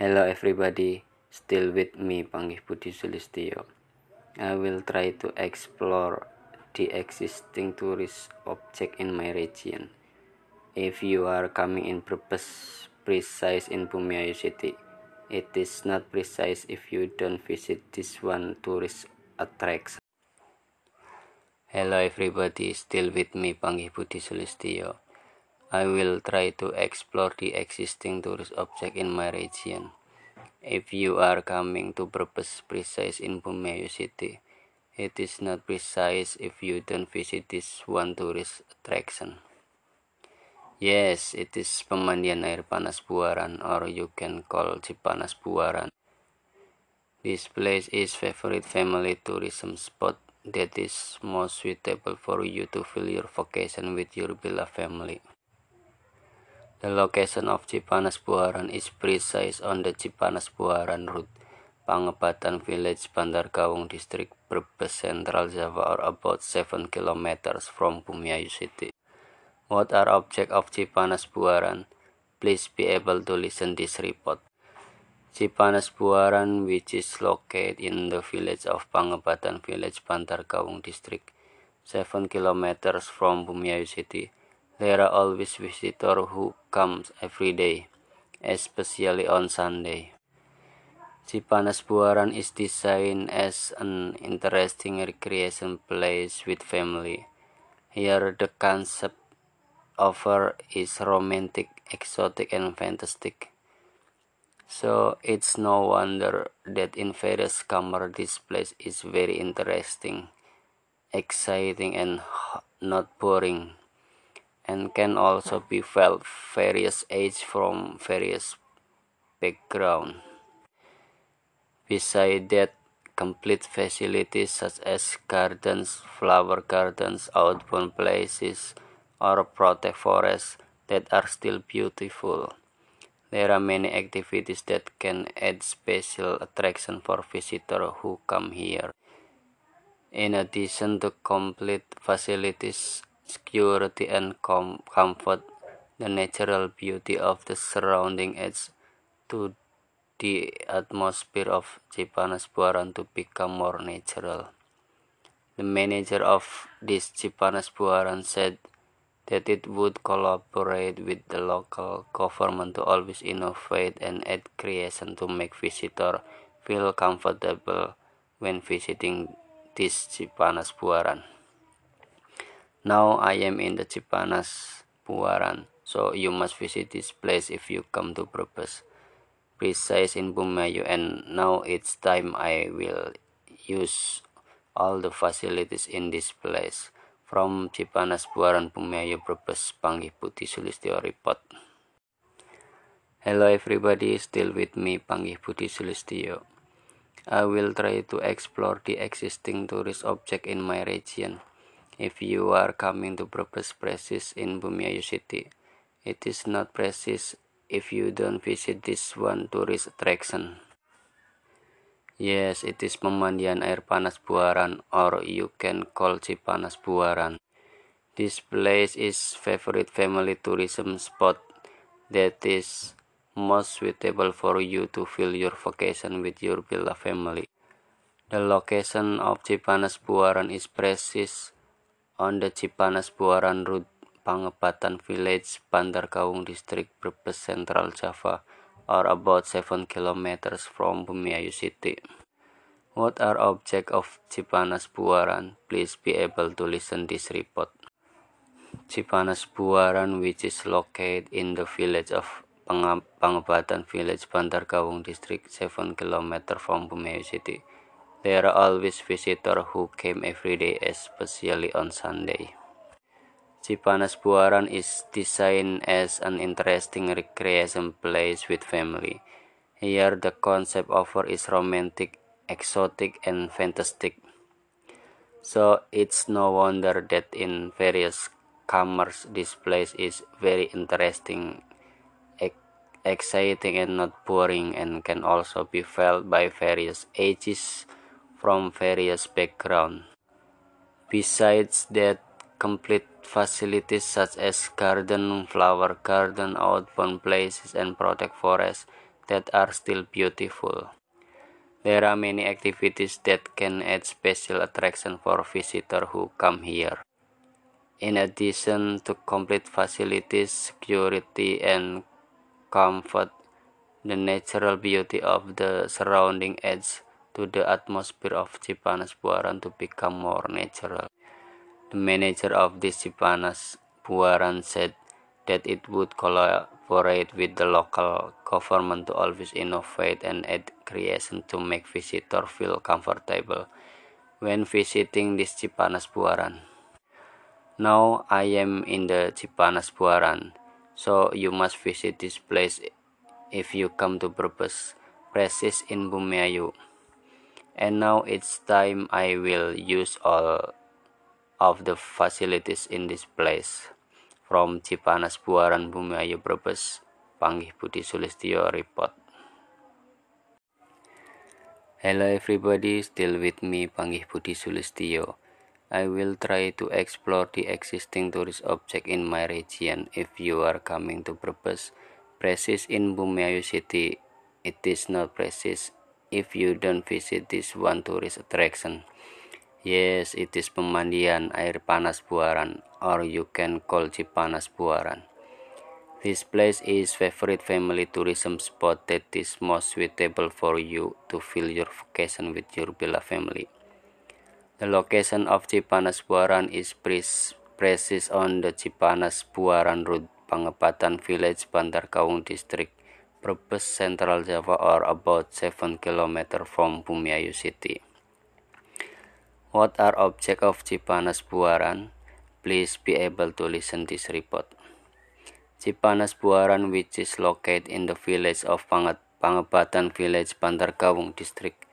Hello everybody, still with me Panggih Budi Sulistyo. I will try to explore the existing tourist object in my region. If you are coming in purpose precise in Bumiayu city, it is not precise if you don't visit this one tourist attraction. Hello everybody, still with me Panggih Budi Sulistyo. I will try to explore the existing tourist object in my region. If you are coming to purpose precise in Bumayu city, it is not precise if you don't visit this one tourist attraction. Yes, it is pemandian air panas Buaran or you can call Cipanas Buaran. This place is favorite family tourism spot that is most suitable for you to fill your vacation with your beloved family. The location of Cipanas Buaran is precise on the Cipanas Buaran route, Pangepatan village, Bandar Kawung district, Brebes, Central Java or about 7 kilometers from Bumiayu city. What are object of Cipanas Buaran? Please be able to listen this report. Cipanas Buaran, which is located in the village of Pangepatan village, Bandar Kawung district, 7 kilometers from Bumiayu city, There are always visitors who come every day, especially on Sunday. Cipanas Buaran is designed as an interesting recreation place with family. Here the concept offer is romantic, exotic and fantastic. So it's no wonder that in various camera this place is very interesting, exciting and not boring and can also be felt various age from various background. Beside that, complete facilities such as gardens, flower gardens, outbound places, or protect forests that are still beautiful. There are many activities that can add special attraction for visitors who come here. In addition to complete facilities security and com comfort, the natural beauty of the surrounding adds to the atmosphere of Cipanas Buaran to become more natural. The manager of this Cipanas Buaran said that it would collaborate with the local government to always innovate and add creation to make visitors feel comfortable when visiting this Cipanas Buaran. Now I am in the Cipanas Buaran, so you must visit this place if you come to purpose. Precise in Bumayu and now it's time I will use all the facilities in this place. From Cipanas Buaran Bumayu purpose Panggih Putih Sulistyo report. Hello everybody, still with me Panggih Putih Sulistyo. I will try to explore the existing tourist object in my region. If you are coming to purpose places in Bumiayu city, it is not precise if you don't visit this one tourist attraction. Yes, it is pemandian air panas Buaran or you can call Cipanas Buaran. This place is favorite family tourism spot that is most suitable for you to fill your vacation with your beloved family. The location of Cipanas Buaran is precise on the Cipanas Buaran Road, Pangepatan Village, Bandar Kawung District, Brebes, Central Java, or about 7 kilometers from Bumiayu City. What are objects of Cipanas Buaran? Please be able to listen this report. Cipanas Buaran, which is located in the village of Pangepatan Village, Bandar Kawung District, 7 kilometers from Bumiayu City. There are always visitors who came every day, especially on Sunday. Cipanas Buaran is designed as an interesting recreation place with family. Here the concept offer is romantic, exotic, and fantastic. So it's no wonder that in various commerce this place is very interesting, exciting and not boring and can also be felt by various ages from various backgrounds. Besides that, complete facilities such as garden, flower garden, outbound places, and protect forests that are still beautiful. There are many activities that can add special attraction for visitors who come here. In addition to complete facilities, security, and comfort, the natural beauty of the surrounding adds to the atmosphere of Cipanas Buaran to become more natural. The manager of this Cipanas Buaran said that it would collaborate with the local government to always innovate and add creation to make visitors feel comfortable when visiting this Cipanas Buaran. Now I am in the Cipanas Buaran, so you must visit this place if you come to Brebes, Precis in Bumiayu. And now it's time I will use all of the facilities in this place. From Cipanas Buaran Bumiayu Brebes, Panggih Budi Sulistyo report. Hello everybody, still with me Panggih Budi Sulistyo. I will try to explore the existing tourist object in my region. If you are coming to Brebes, Precis in Bumiayu City, it is not Precis if you don't visit this one tourist attraction. Yes, it is pemandian air panas Buaran or you can call Cipanas Buaran. This place is favorite family tourism spot that is most suitable for you to fill your vacation with your beloved family. The location of Cipanas Buaran is precise on the Cipanas Buaran Road, Pangepatan Village, Bantar Kaung District, Brebes, Central Java or about 7 km from Bumiayu City. What are objects of Cipanas Buaran? Please be able to listen this report. Cipanas Buaran which is located in the village of Pangepatan Village, Bantarkawung District,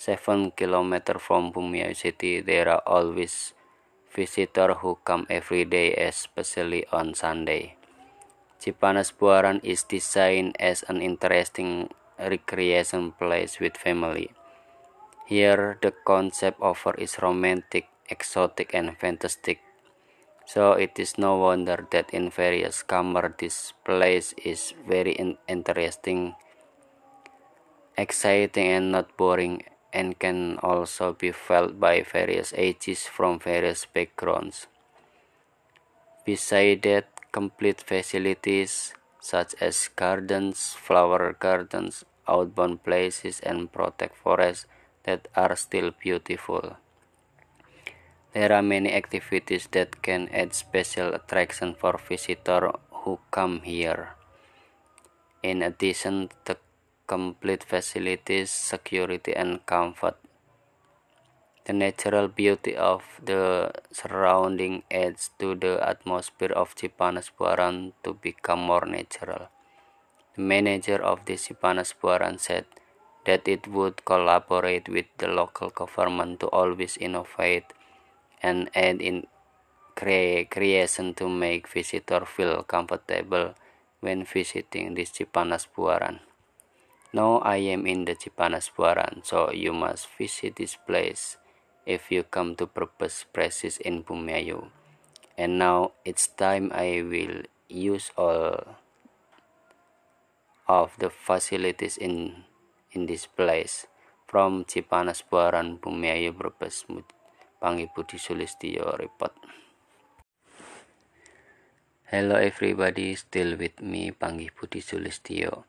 7 km from Bumiayu City. There are always visitors who come every day, especially on Sunday. Cipanas Buaran is designed as an interesting recreation place with family. Here the concept offer is romantic, exotic and fantastic. So it is no wonder that in various camera this place is very in interesting, exciting and not boring and can also be felt by various ages from various backgrounds. Beside that, complete facilities such as gardens, flower gardens, outbound places and protect forests that are still beautiful. There are many activities that can add special attraction for visitors who come here. In addition to complete facilities, security and comfort, the natural beauty of the surrounding adds to the atmosphere of Cipanas Buaran to become more natural. The manager of the Cipanas Buaran said that it would collaborate with the local government to always innovate and add in creation to make visitor feel comfortable when visiting this Cipanas Buaran. Now I am in the Cipanas Buaran, so you must visit this place if you come to Brebes Precis in Bumiayu. And now it's time I will use all of the facilities in in this place from Cipanas Buaran Bumiayu Brebes Pangi Budi Sulistyo report. Hello everybody, still with me Pangi Budi Sulistyo.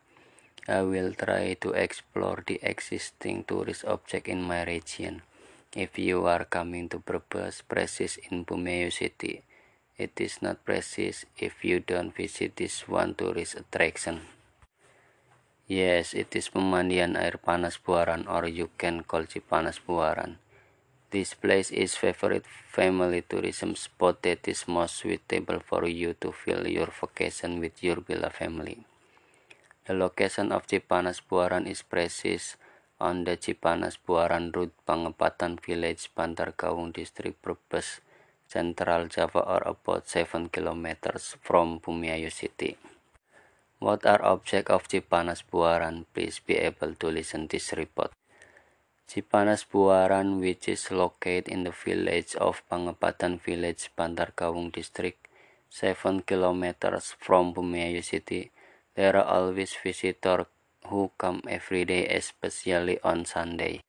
I will try to explore the existing tourist object in my region. If you are coming to Brebes, Precis in Bumiayu City, it is not Precis if you don't visit this one tourist attraction. Yes, it is pemandian air panas Buaran or you can call Cipanas Buaran. This place is favorite family tourism spot that is most suitable for you to fill your vacation with your beloved family. The location of Cipanas Buaran is precise on the Cipanas Buaran Road, Pangepatan Village, Bantarkawung District, Brebes, Central Java or about 7 kilometers from Bumiayu City. What are objects of Cipanas Buaran? Please be able to listen this report. Cipanas Buaran, which is located in the village of Pangepatan Village, Bantarkawung District, 7 kilometers from Bumiayu City. There are always visitors who come every day, especially on Sunday.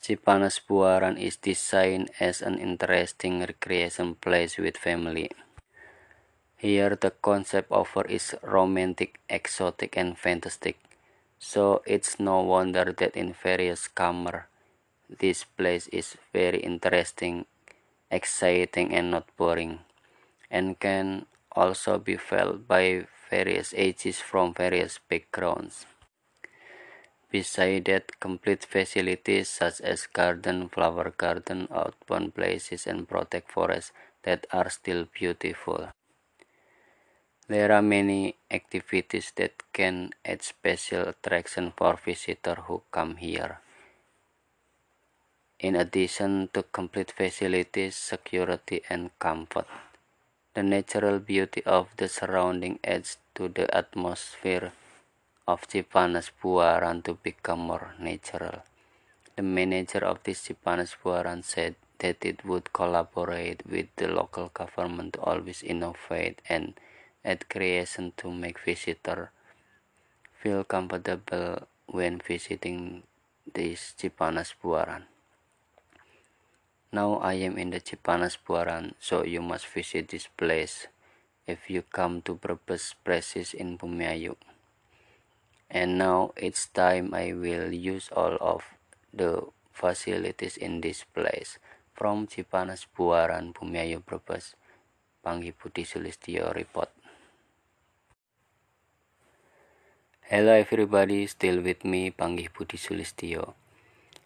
Cipanas Buaran is designed as an interesting recreation place with family. Here the concept offer is romantic, exotic and fantastic. So it's no wonder that in various camera this place is very interesting, exciting and not boring and can also be felt by various ages from various backgrounds. Besides complete facilities such as garden, flower garden, outbound places, and protect forests that are still beautiful. There are many activities that can add special attraction for visitors who come here. In addition to complete facilities, security, and comfort. The natural beauty of the surrounding adds to the atmosphere of Cipanas Buaran to become more natural. The manager of this Cipanas Buaran said that it would collaborate with the local government to always innovate and add creation to make visitors feel comfortable when visiting this Cipanas Buaran. Now I am in the Cipanas Buaran, so you must visit this place if you come to Brebes Precis in Bumiayu. And now it's time I will use all of the facilities in this place. From Cipanas Buaran, Bumiayu, Brebes, Panggi Budi Sulistyo report. Hello everybody, still with me Panggi Budi Sulistyo.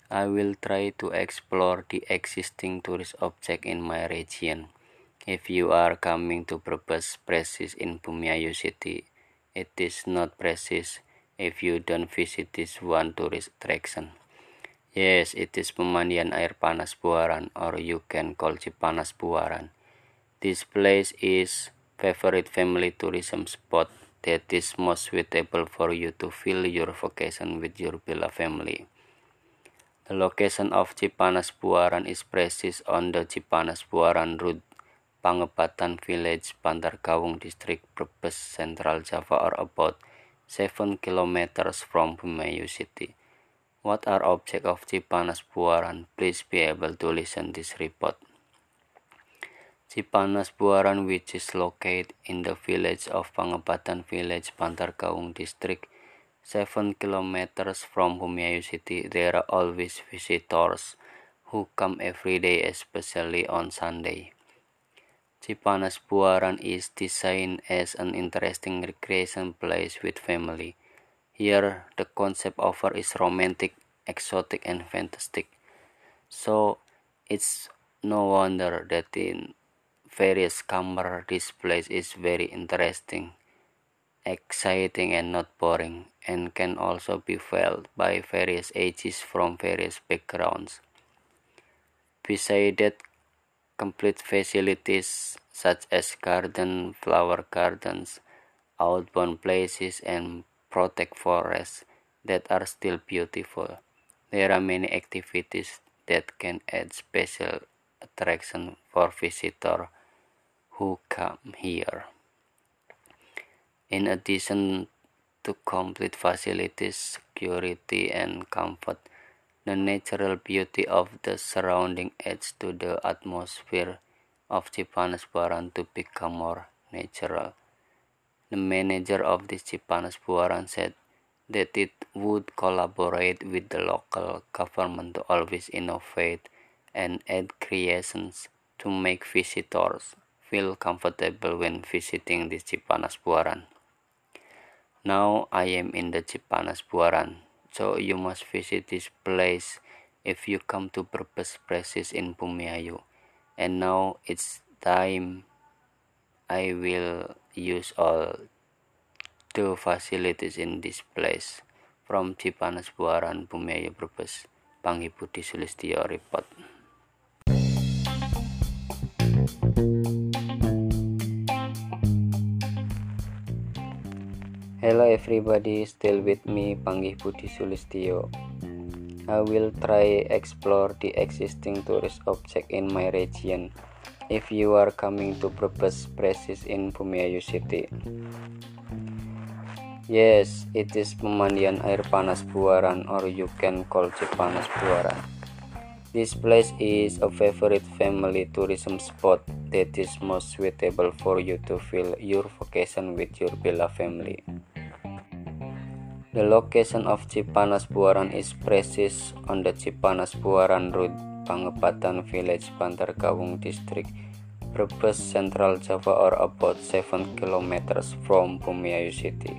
I will try to explore the existing tourist object in my region. If you are coming to Brebes Precis in Bumiayu City, it is not Precis if you don't visit this one tourist attraction. Yes, it is Pemandian Air Panas Buaran or you can call Cipanas Buaran. This place is favorite family tourism spot that is most suitable for you to fill your vacation with your beloved family. The location of Cipanas Buaran is precise on the Cipanas Buaran route, Pangebatan Village, Bantarkawung District, Brebes, Central Java or about 7 kilometers from Bumayu City. What are objects of Cipanas Buaran? Please be able to listen this report. Cipanas Buaran which is located in the village of Pangebatan Village, Bantarkawung District, 7 kilometers from Bumiayu city, there are always visitors who come every day, especially on Sunday. Cipanas Buaran is designed as an interesting recreation place with family. Here, the concept offer is romantic, exotic, and fantastic. So, it's no wonder that in various camera this place is very interesting exciting and not boring, and can also be felt by various ages from various backgrounds. Besides that, complete facilities such as garden, flower gardens, outbound places, and protect forests that are still beautiful. There are many activities that can add special attraction for visitors who come here. In addition to complete facilities, security, and comfort, the natural beauty of the surrounding adds to the atmosphere of Cipanas Buaran to become more natural. The manager of this Cipanas Buaran said that it would collaborate with the local government to always innovate and add creations to make visitors feel comfortable when visiting the Cipanas Buaran. Now I am in the Cipanas Buaran, so you must visit this place if you come to Brebes Precis in Bumiayu. And now it's time I will use all the facilities in this place. From Cipanas Buaran, Bumiayu, Brebes, Panggi Budi Sulistyo report. Hello everybody, still with me Panggih Budi Sulistyo. I will try explore the existing tourist object in my region. If you are coming to Brebes Precis in Bumiayu City. Yes, it is pemandian air panas Buaran or you can call Cipanas Buaran. This place is a favorite family tourism spot that is most suitable for you to fill your vacation with your beloved family. The location of Cipanas Buaran is precise on the Cipanas Buaran route, Pangepatan Village, Bantar Kawung District, Brebes, Central Java or about 7 kilometers from Bumiayu City.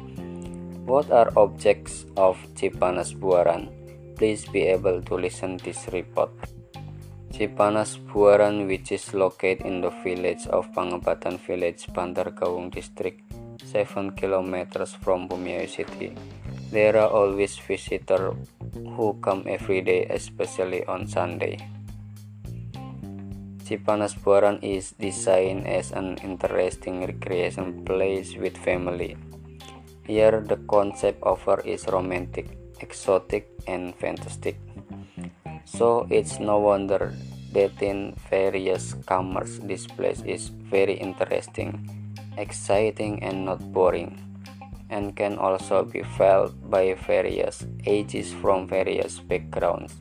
What are objects of Cipanas Buaran? Please be able to listen this report. Cipanas Buaran which is located in the village of Pangabatan Village, Bantarkawung District, 7 kilometers from Bumiayu City. There are always visitors who come every day, especially on Sunday. Cipanas Buaran is designed as an interesting recreation place with family. Here, the concept offer is romantic, exotic, and fantastic. So it's no wonder that in various commerce this place is very interesting, exciting, and not boring, and can also be felt by various ages from various backgrounds.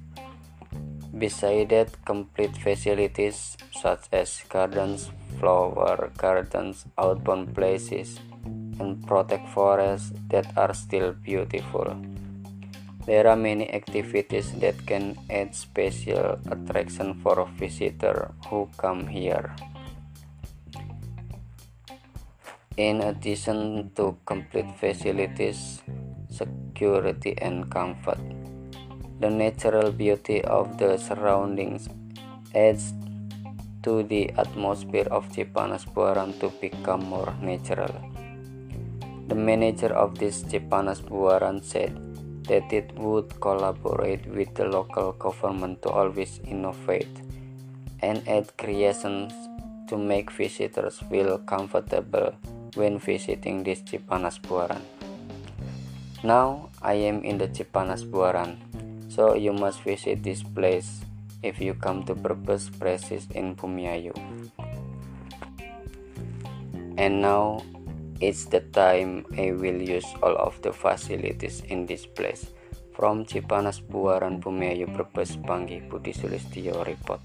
Beside that, complete facilities such as gardens, flower gardens, outbound places, and protect forests that are still beautiful. There are many activities that can add special attraction for visitors who come here. In addition to complete facilities, security and comfort, the natural beauty of the surroundings adds to the atmosphere of Cipanas Buaran to become more natural. The manager of this Cipanas Buaran said that it would collaborate with the local government to always innovate and add creations to make visitors feel comfortable when visiting this Cipanas Buaran. Now I am in the Cipanas Buaran, so you must visit this place if you come to Brebes Precis in Bumiayu. And now it's the time I will use all of the facilities in this place. From Cipanas Buaran Bumiayu Brebes Panggi Budi Sulistyo Report.